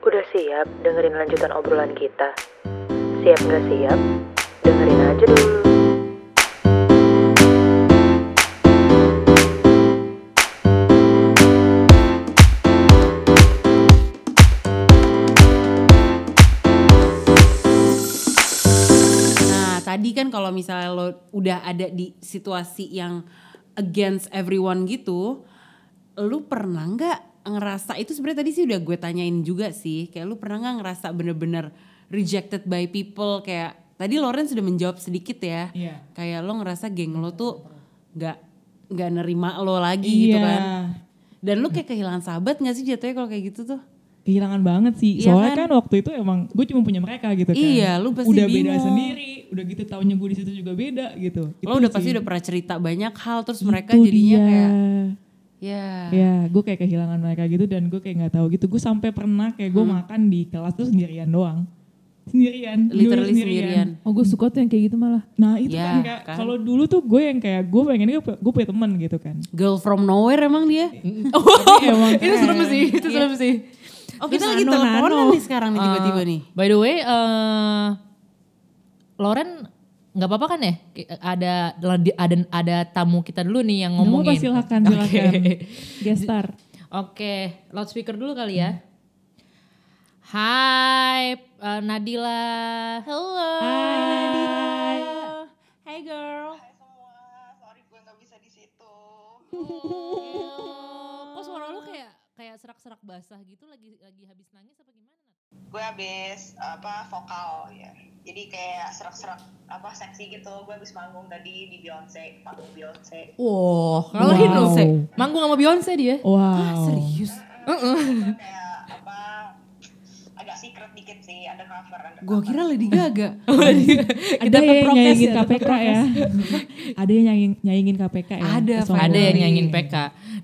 Udah siap dengerin lanjutan obrolan kita? Siap nggak siap? Dengerin aja dulu. Nah, tadi kan kalau misalnya lo udah ada di situasi yang against everyone gitu, lu pernah nggak ngerasa itu sebenarnya tadi sih udah gue tanyain juga sih, kayak lu pernah nggak ngerasa bener-bener rejected by people kayak tadi Loren sudah menjawab sedikit ya, Iya. kayak lo ngerasa geng lo tuh nggak nggak nerima lo lagi gitu Iya. kan, dan lu kayak kehilangan sahabat nggak sih jatuhnya kalau kayak gitu tuh? Kehilangan banget sih. Iya Soalnya kan? kan? waktu itu emang gue cuma punya mereka gitu kan. Iya, lu pasti Udah beda bingung. sendiri. Udah gitu tahunnya gue di situ juga beda gitu. Lo Itu udah pasti sih. udah pernah cerita banyak hal terus mereka Itu jadinya dia. kayak ya Ya, gue kayak kehilangan mereka gitu dan gue kayak nggak tahu gitu. Gue sampai pernah kayak gue makan di kelas tuh sendirian doang. Sendirian. literally sendirian. Oh gue suka tuh yang kayak gitu malah. Nah itu Ya, kan kayak kan. kalau dulu tuh gue yang kayak gue pengennya gue punya teman gitu kan. Girl from nowhere emang dia. Tapi emang itu serem sih, itu serem sih. Oh kita Terus lagi teleponan nih sekarang nih tiba-tiba Eh, nih. By the way, eh Loren nggak apa-apa kan ya? Ada ada ada tamu kita dulu nih yang ngomongin. silakan, Oke. silakan. Gestar. Oke, loudspeaker dulu kali ya. Hai eh, Nadila. Hello. Hai, Nadila. Hai girl. Hai semua, sorry gue nggak bisa di situ. Kok suara lu kayak kayak serak-serak basah gitu lagi lagi habis nangis apa? Gue habis apa vokal ya, jadi kayak serak-serak apa seksi gitu. Gue habis manggung tadi di Beyonce, panggung Beyonce. Wow, kalau Wow. Beyonce, manggung sama Beyonce dia. Wow. Serius? kayak apa agak secret dikit sih, ada cover. Ada Gua cover. kira Lady Gaga. Ada yang ya, tetap KPK ya. ada yang nyaingin, nyaingin KPK ya. Ada. Ada yang nyanyiin PK.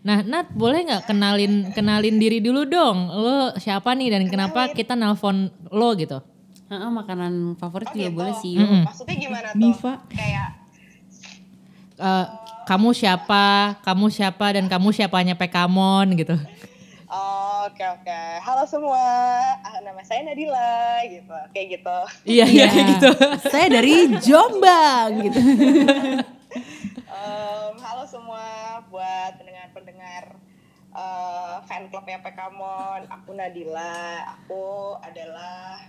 Nah, Nat, boleh nggak kenalin kenalin diri dulu dong. Lo siapa nih dan kenapa kita nelpon lo gitu? Heeh, makanan favorit Oh juga gitu. boleh sih. Mm-mm. Maksudnya gimana tuh? Niva. Kayak Eh, kamu siapa? Kamu siapa dan kamu siapanya Pekamon gitu. Oke oke. Halo semua, ah, nama saya Nadila gitu, kayak gitu. Iya, iya kayak gitu. Saya dari Jombang gitu. Em, halo semua buat pendengar-pendengar eh, fan clubnya Pekamon. Aku Nadila. Aku adalah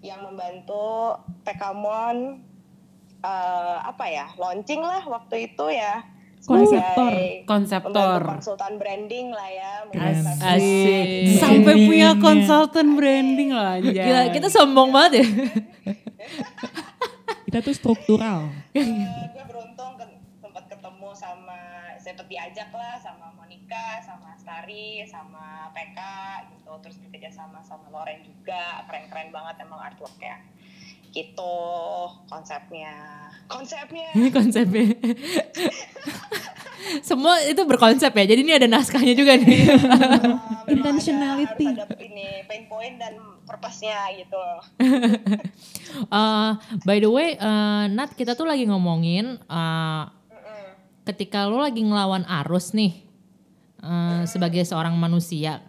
yang membantu Pekamon eh, apa ya launching lah waktu itu ya. Konseptor. Sebagai Konseptor. pembantu konsultan branding lah ya. Keren. Asik. Sampai punya konsultan branding loh anjay. Gila, kita sombong banget ya. Kita tuh struktural. Eh, gue beruntung ke- sempat ketemu sama sempat diajak lah sama Monica, sama Astari, sama PK gitu, terus bekerja sama sama Loren juga, keren-keren banget emang artworknya. Gitu konsepnya. Konsepnya. Ini konsepnya. Semua itu berkonsep ya. Jadi ini ada naskahnya juga nih. Memang Intentionality. Ada, ada ini pain point dan purpose-nya gitu. Eh, by the way, eh, Nat kita tuh lagi ngomongin eh, Mm-mm. ketika lo lagi ngelawan arus nih eh, sebagai seorang manusia.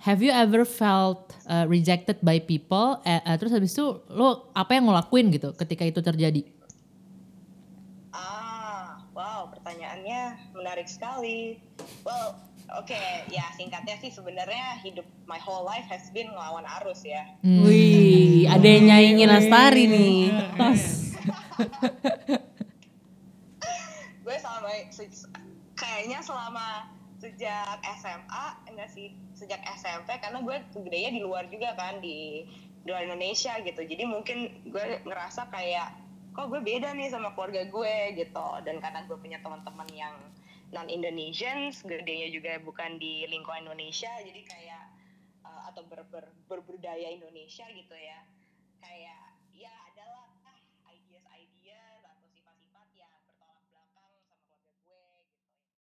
Have you ever felt uh, rejected by people? Eh, eh, terus habis itu lo apa yang lo lakuin gitu ketika itu terjadi? Ah, wow, pertanyaannya menarik sekali. Well, oke, ya singkatnya sih sebenarnya hidup my whole life has been ngelawan arus ya. Hmm. Wih, ada yang nyaingin Astari nih. Tas. Gue selama se- kayaknya selama sejak SMA enggak sih sejak SMP karena gue gedenya di luar juga kan di luar Indonesia gitu. Jadi mungkin gue ngerasa kayak kok gue beda nih sama keluarga gue gitu. Dan karena gue punya teman-teman yang non Indonesians, gedenya juga bukan di lingkungan Indonesia, jadi kayak uh, atau ber, ber, berbudaya Indonesia gitu ya. Kayak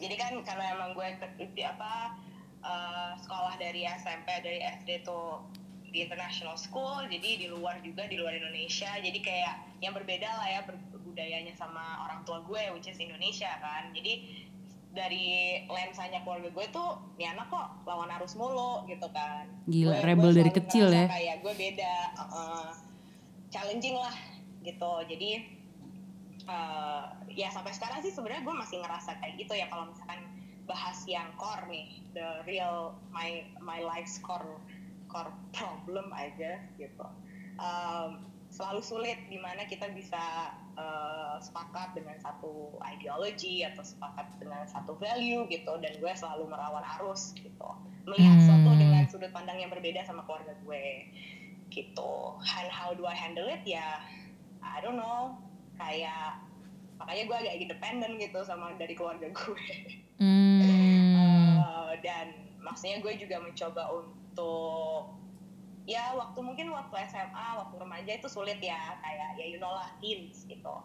Jadi kan karena emang gue di apa uh, sekolah dari SMP dari SD tuh di international school jadi di luar juga di luar Indonesia jadi kayak yang berbeda lah ya budayanya sama orang tua gue which is Indonesia kan jadi dari lensanya keluarga gue tuh nih anak kok lawan arus mulu gitu kan Gila, Gue- rebel gue dari kecil ya. kayak gue beda uh-uh. challenging lah gitu jadi uh, ya sampai sekarang sih sebenarnya gue masih ngerasa kayak gitu ya kalau misalkan bahas yang core nih the real my my life's core core problem aja gitu. Um, selalu sulit di mana kita bisa uh, sepakat dengan satu ideologi atau sepakat dengan satu value gitu dan gue selalu merawan arus gitu. Melihat Hmm. sesuatu dengan sudut pandang yang berbeda sama keluarga gue gitu. And how do I handle it? Ya I don't know kayak makanya gue agak independen gitu sama dari keluarga gue. Hmm. Uh, dan maksudnya gue juga mencoba untuk ya waktu mungkin waktu SMA waktu remaja itu sulit ya kayak ya you know lah teens gitu.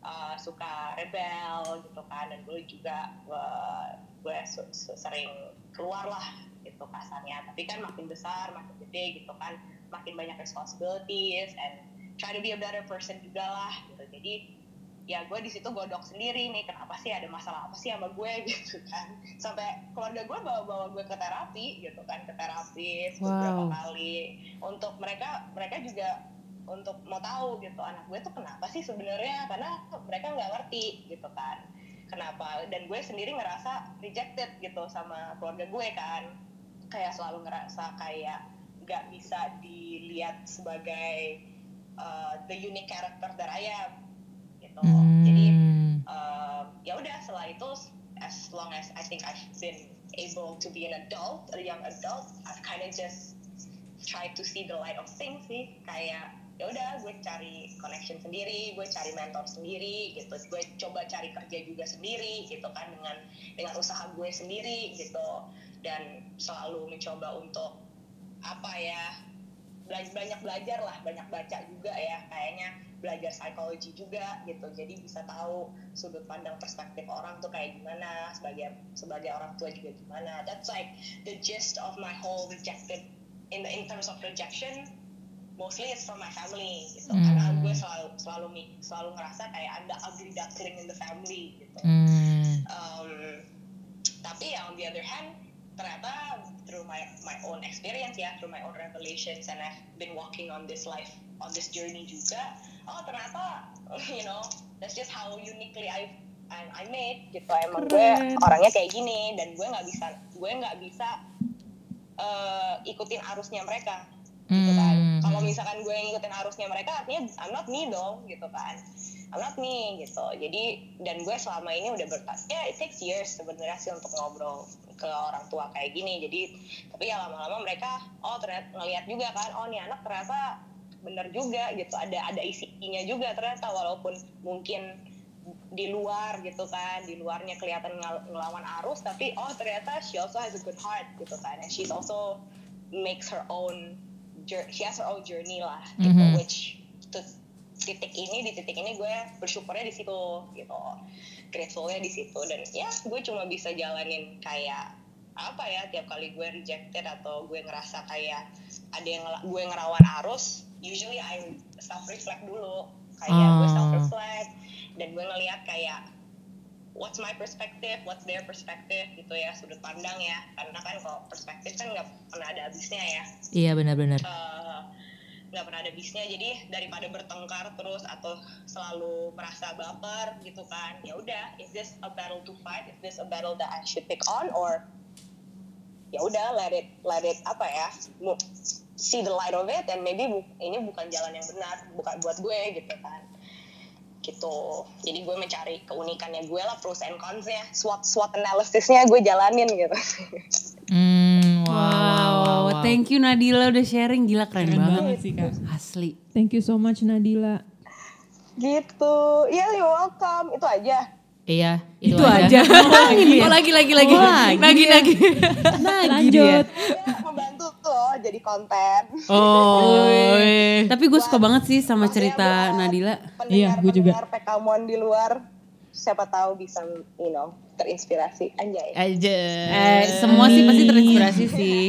Uh, suka rebel gitu kan dan gue juga gue, gue su- su- sering keluar lah gitu kasarnya. Tapi kan makin besar makin gede gitu kan makin banyak responsibilities and try to be a better person juga lah gitu. Jadi ya gue di situ godok sendiri nih kenapa sih ada masalah apa sih sama gue gitu kan. Sampai keluarga gue bawa-bawa gue ke terapi gitu kan ke terapi beberapa Wow. kali. Untuk mereka mereka juga untuk mau tahu gitu anak gue tuh kenapa sih sebenarnya? Karena mereka nggak ngerti gitu kan kenapa. Dan gue sendiri ngerasa rejected gitu sama keluarga gue kan. Kayak selalu ngerasa kayak nggak bisa dilihat sebagai uh, the unique character that I am gitu. Jadi Hmm. uh, ya udah setelah itu as long as I think I've been able to be an adult a young adult I've kind of just try to see the light of things sih. Kayak ya udah gue cari connection sendiri gue cari mentor sendiri gitu. Gue coba cari kerja juga sendiri gitu kan dengan dengan usaha gue sendiri gitu. Dan selalu mencoba untuk apa ya banyak belajar lah banyak baca juga ya kayaknya belajar psikologi juga gitu jadi bisa tahu sudut pandang perspektif orang tuh kayak gimana sebagai sebagai orang tua juga gimana that's like the gist of my whole rejected in the in terms of rejection mostly it's from my family gitu Hmm. karena gue selalu selalu selalu ngerasa kayak I'm the ugly duckling in the family gitu Hmm. um, tapi ya on the other hand ternyata through my my own experience ya through my own revelations and I've been walking on this life on this journey juga oh ternyata you know that's just how uniquely I I, I made gitu. Emang gue orangnya kayak gini dan gue nggak bisa gue nggak bisa eh, ikutin arusnya mereka gitu kan. Hmm. kalau misalkan gue ngikutin arusnya mereka artinya I'm not me dong gitu kan. I'm not me gitu. Jadi dan gue selama ini udah bertas ya it takes years sebenarnya sih untuk ngobrol ke orang tua kayak gini. Jadi tapi ya lama-lama mereka oh ternyata ngelihat juga kan oh nih anak ternyata bener juga gitu. Ada ada isinya juga ternyata walaupun mungkin di luar gitu kan di luarnya kelihatan ngel- ngelawan arus tapi oh ternyata she also has a good heart gitu kan. And she's also makes her own she has her own journey lah gitu. Mhm. which to titik ini di titik ini gue bersyukurnya di situ gitu gratefulnya di situ dan ya gue cuma bisa jalanin kayak apa ya tiap kali gue rejected atau gue ngerasa kayak ada yang gue ngerawan arus usually I self reflect dulu kayak gue Ah. self reflect dan gue ngeliat kayak what's my perspective, what's their perspective gitu ya sudut pandang ya karena kan kalau perspektif kan nggak pernah ada habisnya ya Iya benar-benar. Eh, nggak pernah ada habisnya jadi daripada bertengkar terus atau selalu merasa baper gitu kan ya udah is this a battle to fight? Is this a battle that I should pick on? Or ya udah let it let it apa ya see the light of it and maybe bu- ini bukan jalan yang benar bukan buat gue gitu kan. Gitu. Jadi gue mencari keunikannya gue lah pros and cons-nya. SWOT SWOT analysisnya gue jalanin gitu. Hmm, wow, Wow, wow, thank you Nadila udah sharing gila keren, Keren banget. banget sih kak. Asli. Thank you so much Nadila. gitu ya you're welcome itu aja Iya, itu, Itu aja. Iya. Oh, lagi lagi lagi. Oh, lagi lagi dia. lagi. Lanjut. Dia membantu tuh jadi konten Oh, Tapi gue suka banget sih sama cerita Nadila. Iya, gue juga. PKMON di luar siapa tahu bisa you know terinspirasi anjay aja. Eh, semua sih pasti terinspirasi sih.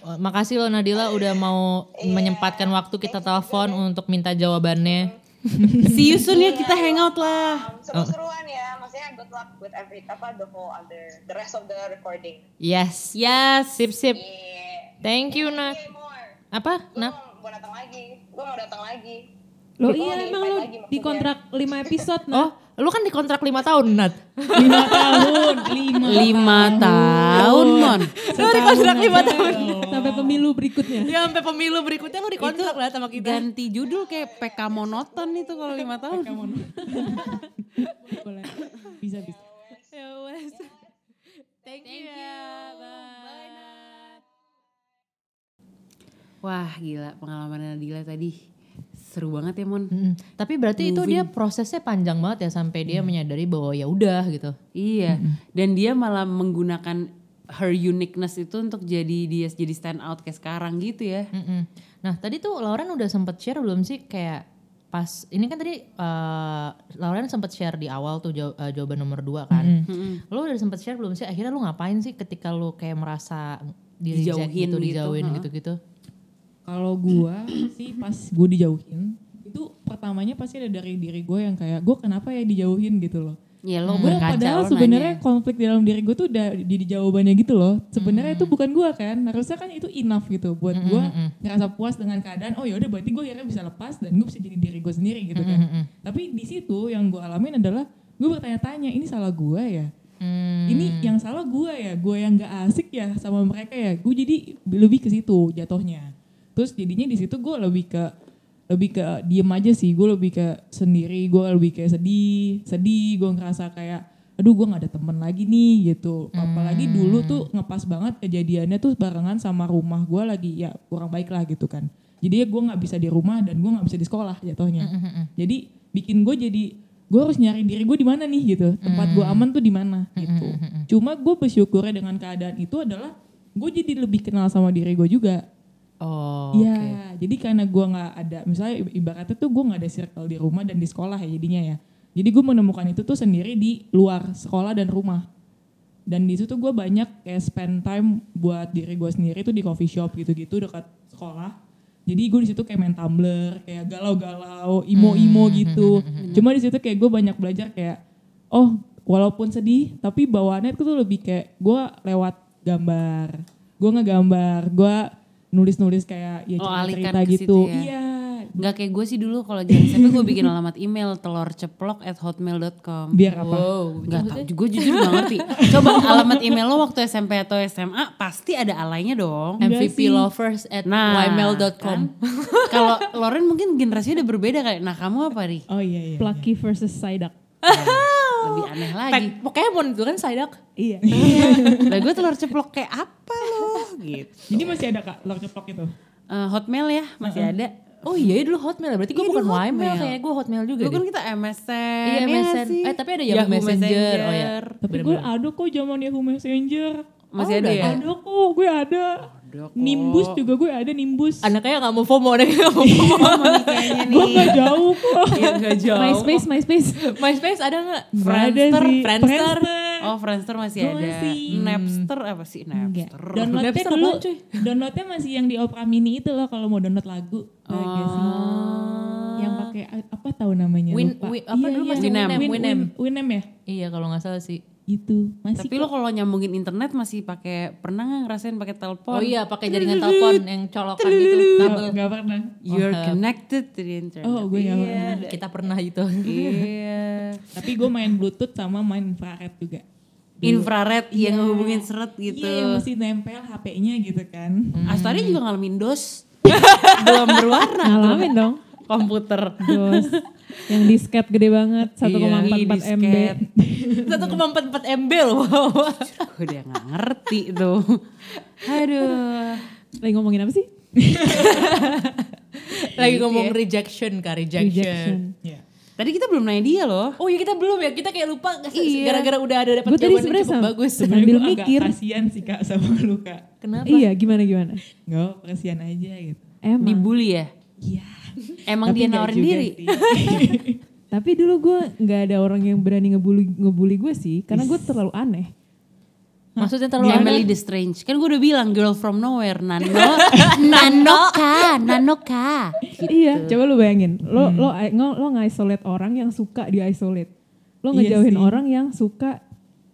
Makasih loh Nadila udah mau menyempatkan waktu kita telepon untuk minta jawabannya. See you soon ya kita hangout lah. Seru-seruan ya, maksudnya good luck with every apa the whole other the rest of the recording. Yes. Yes. Sip sip. Yeah. Thank you more. Apa? Gue mau, mau datang lagi. Gue mau datang lagi. Lo Oh, iya emang invite lo lagi maksudnya. di kontrak 5 episode nah. Oh, lu kan dikontrak 5 tahun Nat. lima tahun, lima, Lima tahun, Mon. Lu dikontrak 5 tahun. Sampai pemilu berikutnya. Ya sampai pemilu berikutnya lu dikontrak lah sama kita. Ganti judul kayak PK monoton itu kalau lima tahun. Boleh. Bisa bisa. Ya wes. Thank, you. Bye. Nat. Wah gila pengalaman Nadila tadi seru banget ya Mon. Mm-mm. Tapi berarti itu dia prosesnya panjang banget ya sampai dia menyadari bahwa ya udah gitu. Iya. Dan dia malah menggunakan her uniqueness itu untuk jadi dia jadi stand out kayak sekarang gitu ya. Mm-mm. Nah tadi tuh Lauren udah sempet share belum sih kayak pas ini kan tadi eh, Lauren sempet share di awal tuh jaw- eh, jawaban nomor dua kan. Lo udah sempet share belum sih akhirnya lu ngapain sih ketika lu kayak merasa di reject Dijauhin gitu, gitu, dijauhin gitu-gitu. Kalau gua sih pas gue dijauhin, itu pertamanya pasti ada dari diri gue yang kayak gue kenapa ya dijauhin gitu loh. Ya lo Gue berkaca padahal sebenarnya konflik di dalam diri gue tuh udah di, di jawabannya gitu loh. Sebenarnya itu bukan gue kan. Harusnya kan itu enough gitu buat gue ngerasa puas dengan keadaan. Oh ya udah berarti gue akhirnya bisa lepas dan gue bisa jadi diri gue sendiri gitu kan. Tapi di situ yang gue alamin adalah gue bertanya-tanya ini salah gue ya. Hmm. Ini yang salah gue ya. Gue yang gak asik ya sama mereka ya. Gue jadi lebih ke situ jatuhnya. Terus jadinya di situ gue lebih ke lebih ke diem aja sih. Gue lebih ke sendiri gue lebih kayak sedih sedih. Gue ngerasa kayak aduh gue nggak ada temen lagi nih gitu. Apalagi dulu tuh ngepas banget kejadiannya tuh barengan sama rumah gue lagi ya kurang baik lah gitu kan. Jadi ya gue nggak bisa di rumah dan gue nggak bisa di sekolah jatuhnya. Jadi bikin gue jadi gue harus nyari diri gue di mana nih gitu. Tempat gue aman tuh di mana gitu. cuma gue bersyukurnya dengan keadaan itu adalah gue jadi lebih kenal sama diri gue juga Oh. Iya, jadi karena gue nggak ada, misalnya ibaratnya tuh gue nggak ada circle di rumah dan di sekolah ya jadinya ya. Jadi gue menemukan itu tuh sendiri di luar sekolah dan rumah. Dan di situ gue banyak kayak spend time buat diri gue sendiri tuh di coffee shop gitu-gitu dekat sekolah. Jadi gue di situ kayak main tumbler, kayak galau-galau, imo-imo gitu. Cuma di situ kayak gue banyak belajar kayak, oh walaupun sedih, tapi bawaannya itu tuh lebih kayak gue lewat gambar, gue ngegambar, gue nulis-nulis kayak ya Oh, ke gitu. situ ya. Iya. Gak kayak gue sih dulu kalau jadi SMP gue bikin alamat email telur ceplok at hotmail.com. Biar apa? Gak tau, gue jujur gak ngerti. Coba alamat email lo waktu SMP atau SMA pasti ada alainya dong. MVP lovers at Nah, ymail.com. kan? Kalau Loren mungkin generasinya udah berbeda kayak. Nah kamu apa nih? Oh iya iya. Plucky versus Psyduck. Lebih aneh lagi. Pokemon itu kan Psyduck. Iya. Lah gue telur ceplok kayak apa? Gitu. Jadi masih ada kak telur ceplok itu? Eh, hotmail ya masih ada. Oh iya dulu Hotmail. Berarti gue Iya, bukan Ymail Hotmail. kayaknya gue Hotmail juga Dulu kan kita MSN. Iya ya MSN. Eh tapi ada Yahoo, Messenger. Oh ya. Tapi gue ada kok zaman Yahoo Messenger. Masih Oh, ada ya? Ada kok, gue ada. Ada kok. Nimbus juga gue ada Nimbus. Anaknya gak mau FOMO, anaknya gak mau FOMO. Kayaknya nih. gue gak jauh kok. Iya gak jauh. MySpace, MySpace. MySpace ada gak? Friendster, sih. Friendster. Oh Friendster masih Gua ada. masih. Napster apa sih Enggak. Napster? Downloadnya Napster dulu, cuy? downloadnya masih yang di Opera Mini itu loh kalau mau download lagu. Sih? Yang pakai apa tahu namanya Win- lupa. Win- apa dulu masih Winamp. Win, Winamp. Win, Winamp ya? Iya kalau gak salah sih. Itu masih Tapi lo kok. kalau nyambungin internet masih pakai pernah nggak ngerasain pakai telepon? Oh iya pakai jaringan telepon yang colokan gitu. Kabel. Gak pernah. You're Oh, connected to the internet. Oh gue gak pernah. Kita pernah itu. Iya. Tapi gue main bluetooth sama main infrared juga. Infrared yang ngehubungin seret gitu. Iya yang mesti nempel HP-nya gitu kan. Astari juga ngalamin dos. Belum berwarna Ngalamin dong. Komputer. Dos. Yang disket gede banget. 1,44 Iya, MB. disket. 1,44 MB loh. Gue udah gak ngerti tuh. Aduh. Lagi ngomongin apa sih? Lagi ngomong rejection kak, rejection. Rejection. Iya. Tadi kita belum nanya dia loh. Oh iya kita belum ya, kita kayak lupa? Iya. gara-gara udah ada dapat jawaban yang cukup bagus. Sambil gue agak mikir. kasihan sih kak sama lu kak. Kenapa? Iya gimana gimana? Gak kasihan aja gitu. Emang. Dibully ya? Iya. Emang Tapi dia nawarin diri? Tapi dulu gue nggak ada orang yang berani ngebully ngebully gue sih, karena gue terlalu aneh. Maksudnya terlalu Emily aneh. the Strange. Kan gue udah bilang girl from nowhere. Nano. Nano kan. nanoka. Iya, coba lu bayangin. Lo lo lo lo nge-isolate orang yang suka di isolate. Lo Iya ngejauhin sih. orang yang suka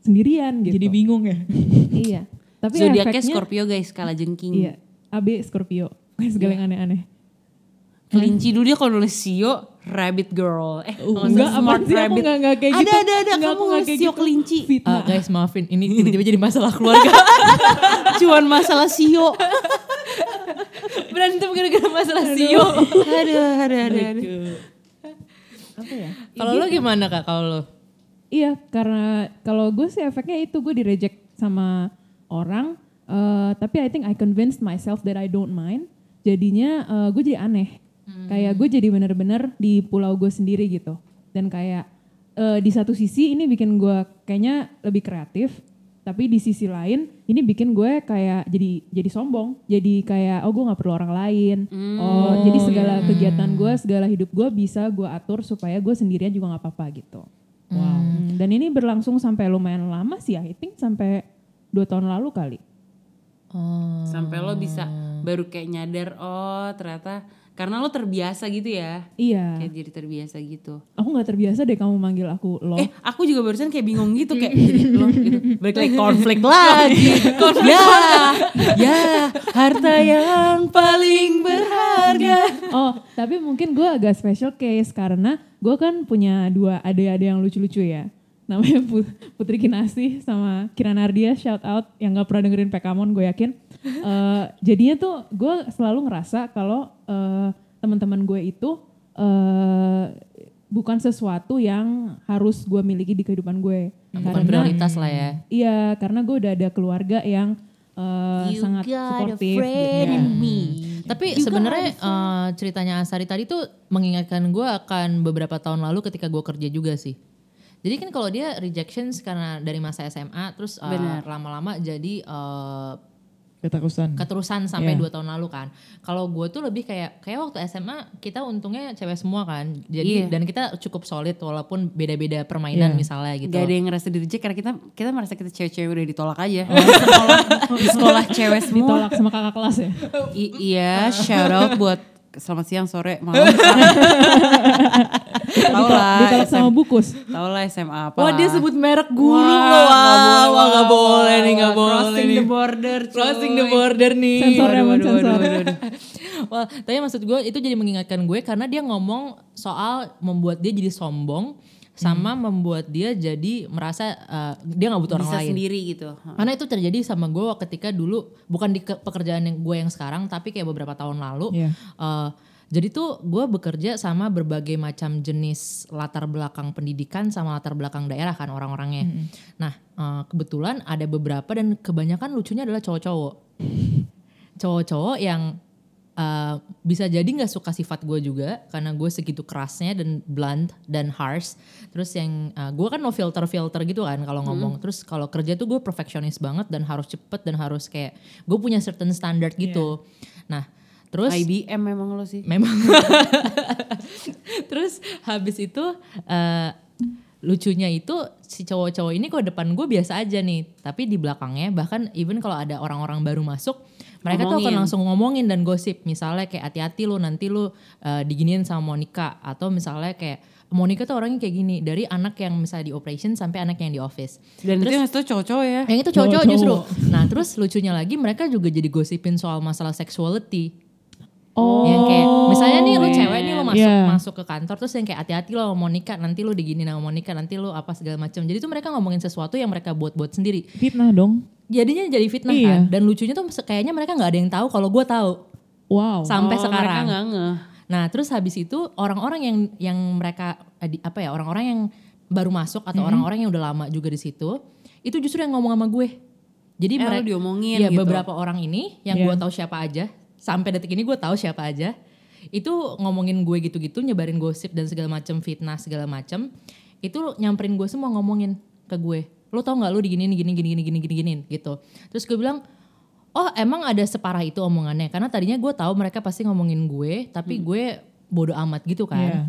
sendirian gitu. Jadi bingung ya. iya. Tapi Zodiaknya efeknya Scorpio guys, kala jengking. Iya. AB Scorpio. Segala yang aneh-aneh. Kelinci dulu dia kalau nulis Sio, rabbit girl. Eh, kalau Enggak, smart sih rabbit. enggak enggak kayak ada, gitu. ada, ada. Enggak, Kamu enggak kayak Sio gitu. kelinci. Fitnah. guys maafin, ini tiba-tiba jadi masalah keluarga. Cuman masalah Sio. Berantem gara-gara masalah Sio. aduh, aduh, aduh, aduh. apa ya? Kalau lo gimana kak? Kalau lo? Iya, karena kalau gue sih efeknya itu gue di reject sama orang, eh, tapi I think I convinced myself that I don't mind. Jadinya eh, gue jadi aneh, kayak gue jadi bener-bener di pulau gue sendiri gitu. Dan kayak eh, di satu sisi ini bikin gue kayaknya lebih kreatif, tapi di sisi lain ini bikin gue kayak jadi jadi sombong, jadi kayak oh gue nggak perlu orang lain, oh jadi segala kegiatan gue, segala hidup gue bisa gue atur supaya gue sendirian juga nggak apa-apa gitu. Wow. Hmm, Dan ini berlangsung sampai lumayan lama sih, I think sampai dua tahun lalu kali. Oh. Sampai lo bisa baru kayak nyadar, oh ternyata karena lo terbiasa gitu ya. Iya. Kayak jadi terbiasa gitu. Aku nggak terbiasa deh kamu manggil aku lo. Eh, aku juga barusan kayak bingung gitu kayak jadi lo gitu. Balik lagi konflik lagi. ya, ya, harta yang paling berharga. Oh, tapi mungkin gue agak special case karena gue kan punya dua adik-adik yang lucu-lucu ya. Namanya Put- Putri Kinasih sama Kiran Ardia, shout out yang gak pernah dengerin Pekamon gue yakin. Eh, jadinya tuh gue selalu ngerasa kalau eh, teman-teman gue itu eh, bukan sesuatu yang harus gue miliki di kehidupan gue. Bukan prioritas lah ya. Iya, karena gue udah ada keluarga yang eh, sangat suportif. gitu. Tapi sebenarnya eh, ceritanya Asari tadi tuh mengingatkan gue akan beberapa tahun lalu ketika gue kerja juga sih. Jadi kan kalau dia rejections karena dari masa SMA terus Benar. lama-lama jadi eh, Keterusan. keterusan sampai Iya. dua tahun lalu kan. Kalau gue tuh lebih kayak kayak waktu SMA kita untungnya cewek semua kan. Jadi Iya. dan kita cukup solid walaupun beda-beda permainan Iya. misalnya gitu. Gak ada yang ngerasa di reject karena kita kita merasa kita cewek-cewek udah ditolak aja. Di sekolah, di sekolah cewek semua. Ditolak sama kakak kelas ya. I- iya, shout out buat selamat siang, sore, malam. Tahu lah, Ditolak sama bukus. tahu lah SMA apa. Wah dia sebut merek guru Wah, loh. nggak Wah, nggak boleh nih, nggak boleh Crossing nih. the border, cuy. Crossing the border nih. Sensor ya, sensor. Wah, tapi maksud gue itu jadi mengingatkan gue karena dia ngomong soal membuat dia jadi sombong sama membuat dia jadi merasa uh, dia nggak butuh orang Bisa lain. sendiri gitu. Karena itu terjadi sama gue ketika dulu bukan di ke- pekerjaan yang gue yang sekarang tapi kayak beberapa tahun lalu. Iya. Eh, jadi tuh gue bekerja sama berbagai macam jenis latar belakang pendidikan sama latar belakang daerah kan orang-orangnya. Nah eh, kebetulan ada beberapa dan kebanyakan lucunya adalah cowok-cowok. Cowok-cowok yang eh, bisa jadi nggak suka sifat gue juga karena gue segitu kerasnya dan blunt dan harsh. Terus yang eh, gue kan no filter filter gitu kan kalau ngomong. Terus kalau kerja tuh gue perfeksionis banget dan harus cepet dan harus kayak gue punya certain standard gitu. Nah terus IBM memang lo sih. memang terus habis itu eh, lucunya itu si cowok-cowok ini kok depan gue biasa aja nih tapi di belakangnya bahkan even kalau ada orang-orang baru masuk mereka tuh akan Ngomongin. langsung ngomongin dan gosip misalnya kayak hati-hati lu nanti lu eh, diginiin sama Monica atau misalnya kayak Monica tuh orangnya kayak gini dari anak yang misalnya di operation sampai anak yang di office Dan itu yang itu cowok-cowok ya. yang itu cowok-cowok Cowok-cowok. justru nah terus lucunya lagi mereka juga jadi gosipin soal masalah sexuality Oh. yang kayak misalnya nih lu cewek nih lu masuk Iya. masuk ke kantor terus yang kayak hati-hati lo mau nikah nanti lu digini sama mau nikah nanti lu apa segala macam jadi tuh mereka ngomongin sesuatu yang mereka buat-buat sendiri Fitnah dong. Jadinya jadi fitnah Iya. kan dan lucunya tuh kayaknya mereka nggak ada yang tahu kalau gue tahu Wow. sampai Oh, sekarang Mereka ngeh. Nah, terus habis itu orang-orang yang yang mereka eh, apa ya, orang-orang yang baru masuk atau orang-orang yang udah lama juga di situ, itu justru yang ngomong sama gue. Jadi Eh, mereka diomongin Iya, gitu. beberapa orang ini yang Iya. gue tahu siapa aja, sampai detik ini gue tahu siapa aja. Itu ngomongin gue gitu-gitu, nyebarin gosip dan segala macam fitnah segala macam. Itu nyamperin gue semua ngomongin ke gue. Lo tau nggak lu diginiin gini gini gini gini gini giniin gitu. Terus gue bilang, oh emang ada separah itu omongannya karena tadinya gue tahu mereka pasti ngomongin gue tapi gue bodoh amat gitu kan Iya.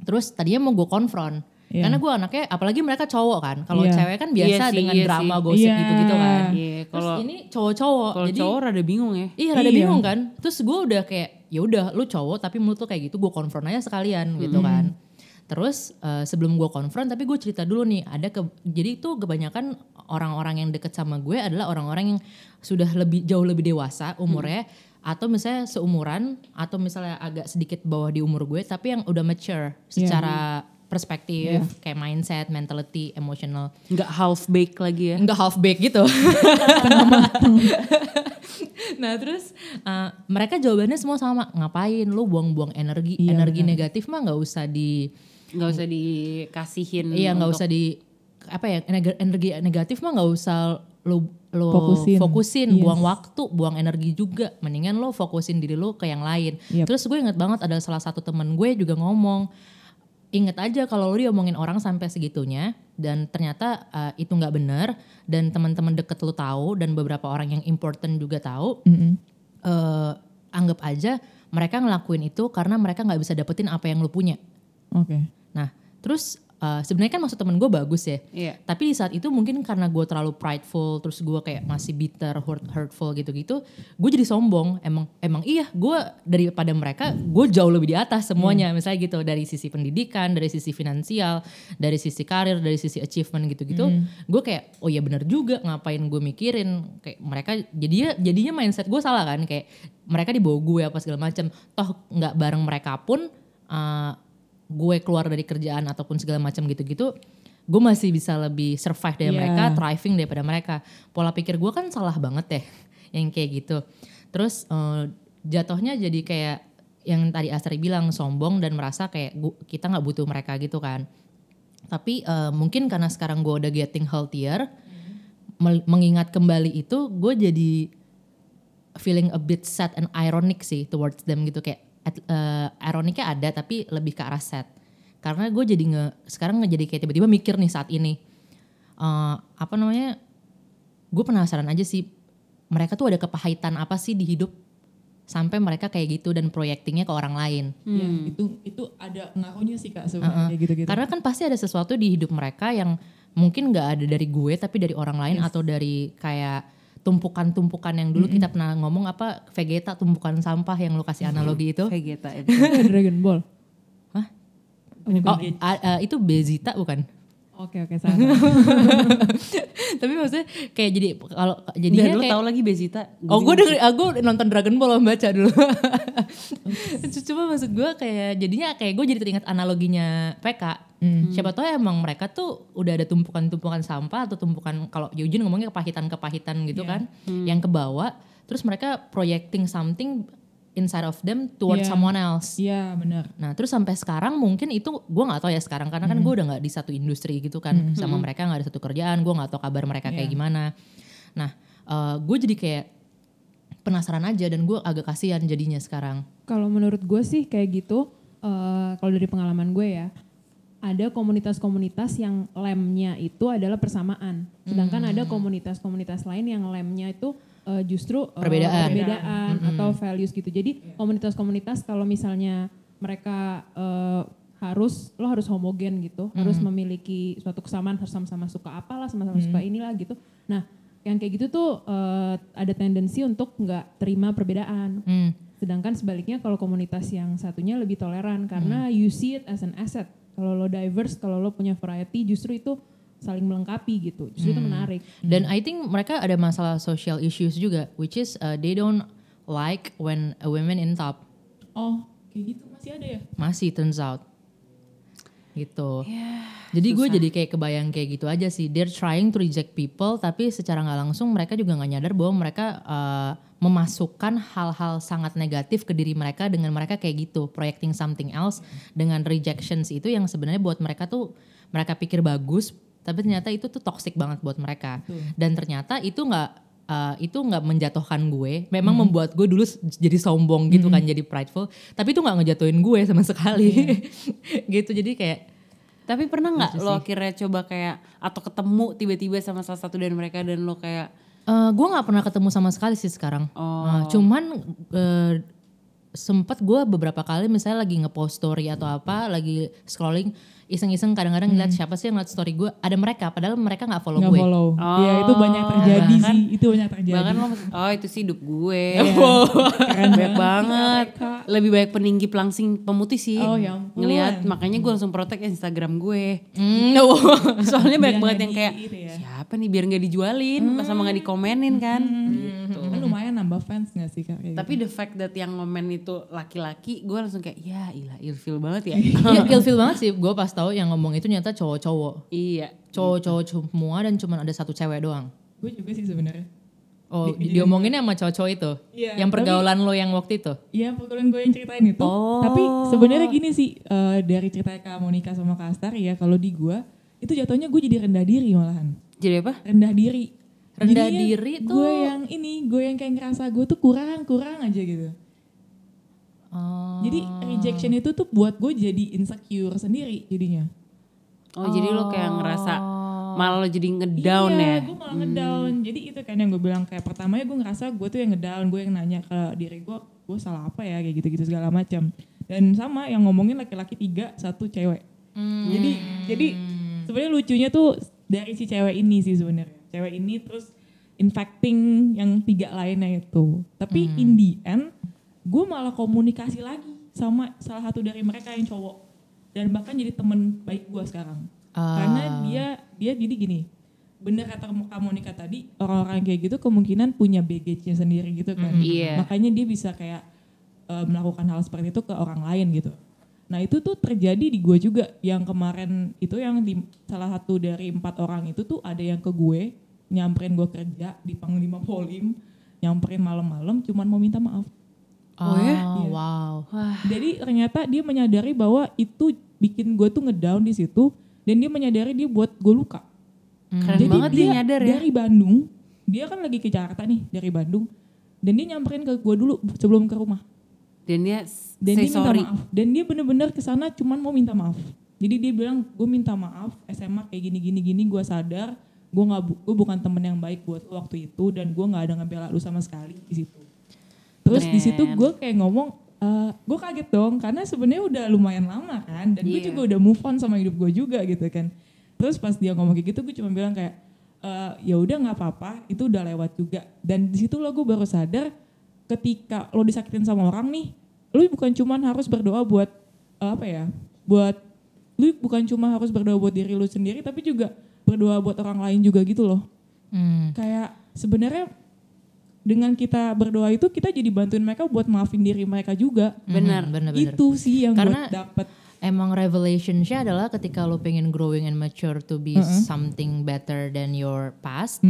terus tadinya mau gue konfront Iya. karena gue anaknya apalagi mereka cowok kan kalau Iya. cewek kan biasa Iya sih, dengan iya drama sih. gosip Iya. gitu-gitu kan Iya, terus kalau ini cowok-cowok kalau jadi cowok rada bingung ya. iya rada Iya. bingung kan terus gue udah kayak ya udah lu cowok tapi menurut lu kayak gitu gue konfront aja sekalian gitu kan terus eh, sebelum gue konfront tapi gue cerita dulu nih ada ke jadi itu kebanyakan orang-orang yang deket sama gue adalah orang-orang yang sudah lebih jauh lebih dewasa umurnya atau misalnya seumuran atau misalnya agak sedikit bawah di umur gue tapi yang udah mature secara perspektif kayak mindset, mentality, emotional. Nggak half baked lagi ya. enggak half baked gitu. nah terus uh, mereka jawabannya semua sama. Ngapain? Lu buang-buang energi. Iya, energi negatif mah nggak usah di Nggak usah dikasihin. iya nggak untuk- usah di apa ya energi negatif mah nggak usah lu lo Fokusin. fokusin, Yes. buang waktu buang energi juga mendingan lo fokusin diri lo ke yang lain Yep. terus gue inget banget ada salah satu temen gue juga ngomong inget aja kalau lo diomongin orang sampai segitunya dan ternyata uh, itu nggak benar dan teman-teman deket lo tahu dan beberapa orang yang important juga tahu Mm-mm. eh, anggap aja mereka ngelakuin itu karena mereka nggak bisa dapetin apa yang lo punya Oke. Nah terus eh, sebenarnya kan maksud temen gue bagus ya. Iya. tapi di saat itu mungkin karena gue terlalu prideful terus gue kayak masih bitter hurt, hurtful gitu-gitu gue jadi sombong. Emang emang iya gue daripada mereka gue jauh lebih di atas semuanya. Misalnya gitu dari sisi pendidikan dari sisi finansial dari sisi karir dari sisi achievement gitu-gitu gue kayak oh iya benar juga ngapain gue mikirin? Kayak mereka jadinya jadinya mindset gue salah kan? Kayak mereka di bawah gue apa segala macam. Toh nggak bareng mereka pun eh, gue keluar dari kerjaan ataupun segala macam gitu-gitu gue masih bisa lebih survive dari Iya. mereka thriving daripada mereka. Pola pikir gue kan salah banget ya yang kayak gitu. Terus eh, jatuhnya jadi kayak yang tadi Astri bilang sombong dan merasa kayak gu- kita nggak butuh mereka gitu kan. Tapi eh, mungkin karena sekarang gue udah getting healthier mel- mengingat kembali itu gue jadi feeling a bit sad and ironic sih towards them gitu. Kayak at- eh, ironiknya ada tapi lebih ke arah sad karena gue jadi nge sekarang nggak jadi kayak tiba-tiba mikir nih saat ini Eh, apa namanya gue penasaran aja sih mereka tuh ada kepahitan apa sih di hidup sampai mereka kayak gitu dan proyektingnya ke orang lain? Ya, itu itu ada ngaruhnya sih kak sebenarnya kayak gitu-gitu. karena kan pasti ada sesuatu di hidup mereka yang mungkin nggak ada dari gue tapi dari orang lain atau dari kayak tumpukan-tumpukan yang dulu kita pernah ngomong apa Vegeta tumpukan sampah yang lu kasih analogi itu Vegeta itu. Dragon Ball. Hah? Oh. Oh, a- a- itu Bezita bukan? Oke oke salah. Tapi maksudnya kayak jadi kalau jadinya lu kayak tahu lagi Bezita. Oh gue denger, gue nonton Dragon Ball baca dulu. Cuma maksud gue kayak jadinya kayak gue jadi teringat analoginya PK. Siapa tahu emang mereka tuh udah ada tumpukan-tumpukan sampah atau tumpukan kalau Eugene ngomongnya kepahitan-kepahitan gitu kan, yang kebawa. Terus mereka projecting something inside of them towards Iya. someone else. Iya benar. Nah terus sampai sekarang mungkin itu gue nggak tahu ya sekarang karena kan gue udah nggak di satu industri gitu kan sama mereka nggak ada satu kerjaan gue nggak tahu kabar mereka kayak Iya. gimana. Nah gue jadi kayak penasaran aja dan gue agak kasihan jadinya sekarang. Kalau menurut gue sih kayak gitu, eh, kalau dari pengalaman gue ya, ada komunitas-komunitas yang lemnya itu adalah persamaan. Sedangkan ada komunitas-komunitas lain yang lemnya itu eh, justru eh, Perbedaan. perbedaan atau values gitu. Jadi komunitas-komunitas kalau misalnya mereka eh, harus lo harus homogen gitu, harus memiliki suatu kesamaan, harus sama-sama suka apalah, sama-sama suka inilah gitu. Nah, yang kayak gitu tuh eh, ada tendensi untuk nggak terima perbedaan. Hmm. Sedangkan sebaliknya kalau komunitas yang satunya lebih toleran karena Hmm. you see it as an asset. Kalau lo diverse, kalau lo punya variety, justru itu saling melengkapi gitu. Justru Hmm. itu menarik. Dan I think mereka ada masalah social issues juga, which is uh, they don't like when a women in top Oh kayak gitu masih ada ya? masih turns out gitu. jadi gue jadi kayak kebayang kayak gitu aja sih. They're trying to reject people, tapi secara nggak langsung mereka juga nggak nyadar bahwa mereka uh, memasukkan hal-hal sangat negatif ke diri mereka dengan mereka kayak gitu, projecting something else dengan rejections itu yang sebenarnya buat mereka tuh mereka pikir bagus, tapi ternyata itu tuh toxic banget buat mereka. Dan ternyata itu nggak uh, itu nggak menjatuhkan gue, memang membuat gue dulu jadi sombong gitu kan, jadi prideful. Tapi itu nggak ngejatuhin gue sama sekali, gitu. Jadi kayak Tapi pernah nggak Gitu lo akhirnya coba kayak atau ketemu tiba-tiba sama salah satu dari mereka dan lo kayak Eh, gue nggak pernah ketemu sama sekali sih sekarang. Oh. Eh, cuman eh, sempet gue beberapa kali misalnya lagi ngepost story atau apa, lagi scrolling iseng-iseng kadang-kadang ngeliat siapa sih yang ngeliat story gue, ada mereka padahal mereka nggak follow nggak gue. follow. Iya itu banyak Oh, terjadi bahkan- sih, itu banyak terjadi. Bahkan lo, oh itu sih hidup gue. Keren banyak banget. Lebih banyak peninggi pelangsing pemutih sih. Oh, ya ampun. Ngelihat makanya gue langsung protek Instagram gue. Hmm, Soalnya banyak Biar banget yang kayak ya. siapa nih biar nggak dijualin, pas sama nggak dikomenin kan. Gitu. Fans gak sih kak? Kayak Tapi the fact that yang ngomen itu laki-laki, gue langsung kayak ya ilah ilfil banget ya. Iya, ilfil banget sih gue pas tahu yang ngomong itu nyata cowok-cowok. iya. Cowok-cowok semua dan cuma ada satu cewek doang. gitu. Gue juga sih sebenarnya. Oh, diomongin sama cowok-cowok itu. Iya, yang tapi- pergaulan lo yang waktu itu. Iya pergaulan gue yang ceritain itu. Oh. Tapi sebenarnya gini sih eh, dari cerita Kak Monica sama Kak Astari ya kalau di gue itu jatuhnya gue jadi rendah diri malahan. Jadi apa? Rendah diri. Rendah Jadinya diri tuh- Gue yang ini, gue yang kayak ngerasa gue tuh kurang, kurang aja gitu. Oh. Jadi rejection itu tuh buat gue jadi insecure sendiri jadinya. Oh, jadi lo kayak ngerasa malah lo jadi ngedown iya, ya. gue malah ngedown. Jadi itu kan yang gue bilang kayak pertamanya gue ngerasa gue tuh yang ngedown, gue yang nanya ke diri gue, gue salah apa ya kayak gitu-gitu segala macam. Dan sama yang ngomongin laki-laki tiga, satu cewek. Jadi jadi sebenarnya lucunya tuh dari si cewek ini sih sebenarnya. Cewek ini terus infecting yang tiga lainnya itu. Tapi in the end gue malah komunikasi lagi sama salah satu dari mereka yang cowok dan bahkan jadi temen baik gue sekarang. Karena dia dia jadi gini, bener kata Kak Monica tadi orang-orang kayak gitu kemungkinan punya baggage-nya sendiri gitu kan. Iya. Makanya dia bisa kayak eh, melakukan hal seperti itu ke orang lain gitu. Nah itu tuh terjadi di gue juga yang kemarin itu yang di salah satu dari empat orang itu tuh ada yang ke gue nyamperin gue kerja di Panglima Polim nyamperin malam-malam cuman mau minta maaf. Oh, ya? Iya. wow. Jadi ternyata dia menyadari bahwa itu bikin gue tuh ngedown di situ dan dia menyadari dia buat gue luka. Keren Jadi banget dia, nyadar ya. Dari Bandung, dia kan lagi ke Jakarta nih dari Bandung dan dia nyamperin ke gue dulu sebelum ke rumah. Dan dia Dan say dia minta sorry. maaf. Dan dia bener-bener ke sana cuman mau minta maaf. Jadi dia bilang gue minta maaf SMA kayak gini gini gini gue sadar gue nggak bu- gue bukan temen yang baik buat lu waktu itu dan gue nggak ada ngebela lu sama sekali di situ. Terus di situ gue kayak ngomong eh gue kaget dong karena sebenarnya udah lumayan lama kan dan gue Iya. juga udah move on sama hidup gue juga gitu kan. Terus pas dia ngomong kayak gitu gue cuma bilang kayak eh ya udah nggak apa-apa itu udah lewat juga dan di situ lo gue baru sadar ketika lo disakitin sama orang nih lu bukan cuman harus berdoa buat eh, apa ya buat lu bukan cuma harus berdoa buat diri lu sendiri tapi juga berdoa buat orang lain juga gitu loh Hmm. kayak sebenarnya dengan kita berdoa itu kita jadi bantuin mereka buat maafin diri mereka juga Benar. Hmm, bener-bener. itu sih yang Karena- buat dapet Emang revelationnya adalah ketika lo pengen growing and mature to be something better than your past,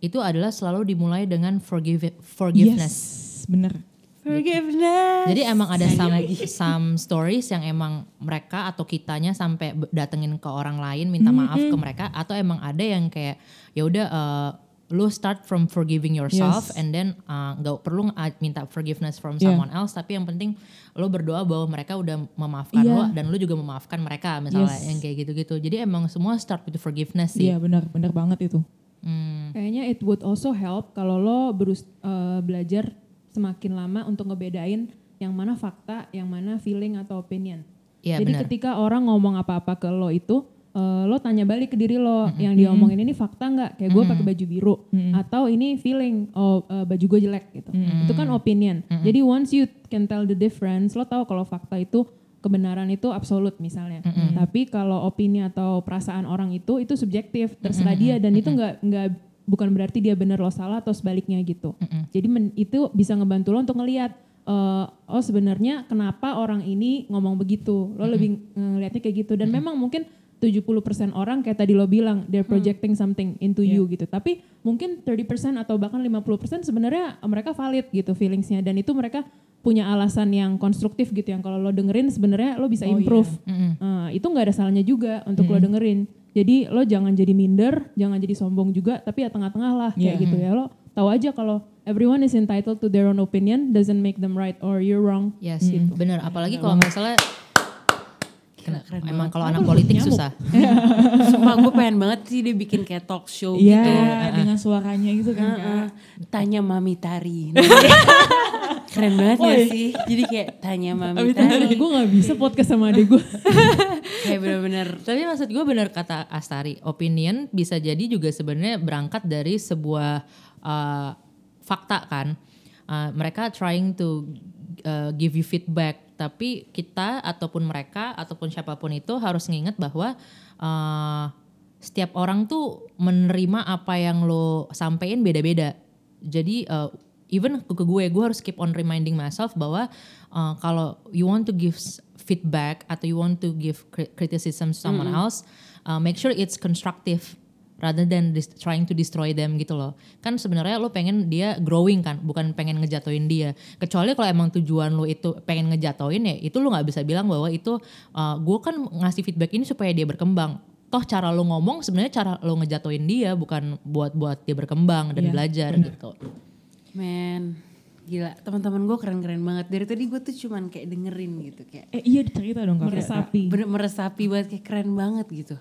itu adalah selalu dimulai dengan forgive, forgiveness. yes bener Forgiveness. Jadi emang ada some, some stories yang emang mereka atau kitanya sampai datengin ke orang lain minta maaf ke mereka atau emang ada yang kayak ya udah uh, lo start from forgiving yourself Yes. and then uh, nggak perlu uh, minta forgiveness from Yeah. someone else tapi yang penting lo berdoa bahwa mereka udah memaafkan Iya. lo dan lo juga memaafkan mereka misalnya Yes. yang kayak gitu-gitu. Jadi emang semua start with forgiveness sih. iya bener bener banget itu Hmm. Kayaknya it would also help kalau lo berus eh, belajar semakin lama untuk ngebedain yang mana fakta, yang mana feeling atau opinion. Iya Jadi benar. ketika orang ngomong apa-apa ke lo itu, eh, lo tanya balik ke diri lo, yang dia omongin ini fakta nggak? Kayak gue pakai baju biru, atau ini feeling, oh eh, baju gue jelek gitu. Itu kan opinion. Jadi once you can tell the difference, lo tahu kalau fakta itu kebenaran itu absolut misalnya. Tapi kalau opini atau perasaan orang itu itu subjektif, terserah dia dan itu nggak nggak bukan berarti dia benar lo salah atau sebaliknya gitu. Jadi men- itu bisa ngebantu lo untuk ngelihat eh, oh sebenarnya kenapa orang ini ngomong begitu. Lo lebih ngelihatnya kayak gitu dan memang mungkin 70% orang kayak tadi lo bilang they're projecting something into you gitu. Tapi mungkin 30% atau bahkan 50% sebenarnya mereka valid gitu feelingsnya dan itu mereka punya alasan yang konstruktif gitu yang kalau lo dengerin sebenarnya lo bisa improve. Eh, itu nggak ada salahnya juga untuk lo dengerin. Jadi lo jangan jadi minder, jangan jadi sombong juga, tapi ya tengah-tengah lah kayak Yeah. gitu ya. Lo tahu aja kalau everyone is entitled to their own opinion, doesn't make them right or you're wrong. Yes, bener. Apalagi kalau misalnya emang kalau anak politik susah. Sumpah gue pengen banget sih dia bikin kayak talk show Iya gitu. dengan suaranya gitu kan Kak. Heeh. Tanya Mami Tari. Keren banget Oh, iya. sih? Jadi kayak tanya mami Mami tadi. gue gak bisa podcast sama adik gue. Kayak bener-bener Tapi maksud gue bener kata Astari, opinion bisa jadi juga sebenarnya berangkat dari sebuah uh, fakta kan. Uh, mereka trying to uh, give you feedback, tapi kita ataupun mereka ataupun siapa pun itu harus nginget bahwa uh, setiap orang tuh menerima apa yang lo sampein beda-beda. Jadi uh, even ke gue, gue harus keep on reminding myself bahwa uh, kalau you want to give feedback atau you want to give cri- criticism to someone else, uh, make sure it's constructive rather than trying to destroy them gitu loh. Kan sebenarnya lo pengen dia growing kan, bukan pengen ngejatoin dia. Kecuali kalau emang tujuan lo itu pengen ngejatoin ya, itu lo nggak bisa bilang bahwa itu uh, gue kan ngasih feedback ini supaya dia berkembang. Toh cara lo ngomong sebenarnya cara lo ngejatoin dia bukan buat buat dia berkembang dan Iya, belajar bener. gitu. Men, gila teman-teman gue keren-keren banget. Dari tadi gue tuh cuman kayak dengerin gitu kayak Eh iya cerita dong kak. Meresapi. bener meresapi banget kayak keren banget gitu.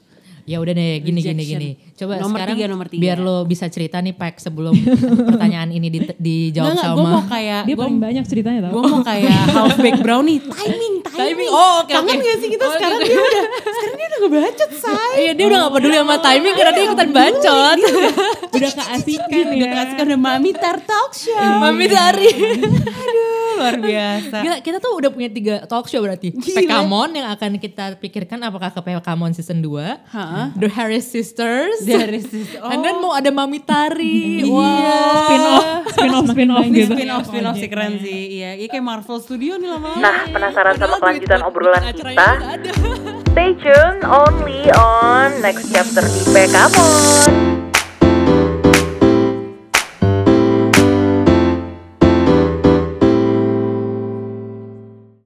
Ya udah deh gini gini Rejection. gini. Coba Nomor sekarang tiga, nomor tiga. biar lo bisa cerita nih Pak sebelum pertanyaan ini di, dijawab Enggak, sama gue mau kayak Dia gue paling banyak ceritanya tau. gue mau kayak half baked brownie timing timing. Timing, oh, oke, Kangen oke. gak sih kita Oh, sekarang gitu. dia udah sekarang dia udah ngebacot say. Iya dia udah gak peduli sama timing karena dia ikutan bacot. Udah keasikan ya. Udah kasih kan Mami Tar Talk Show. Mami Tari. Aduh luar biasa. Gila, kita tuh udah punya tiga talk show berarti. Pekamon yang akan kita pikirkan apakah ke Pekamon season 2. Hah? The Harris Sisters. Dari sis- oh. And then mau ada Mami Tari. Iya. Wow. spin off, spin off, spin off Ini gitu. spin off spin off sih keren sih. Iya, iya kayak Marvel Studio nih lama-lama. Nah, penasaran sama kelanjutan obrolan kita? Stay tune only on next chapter di Pekamon.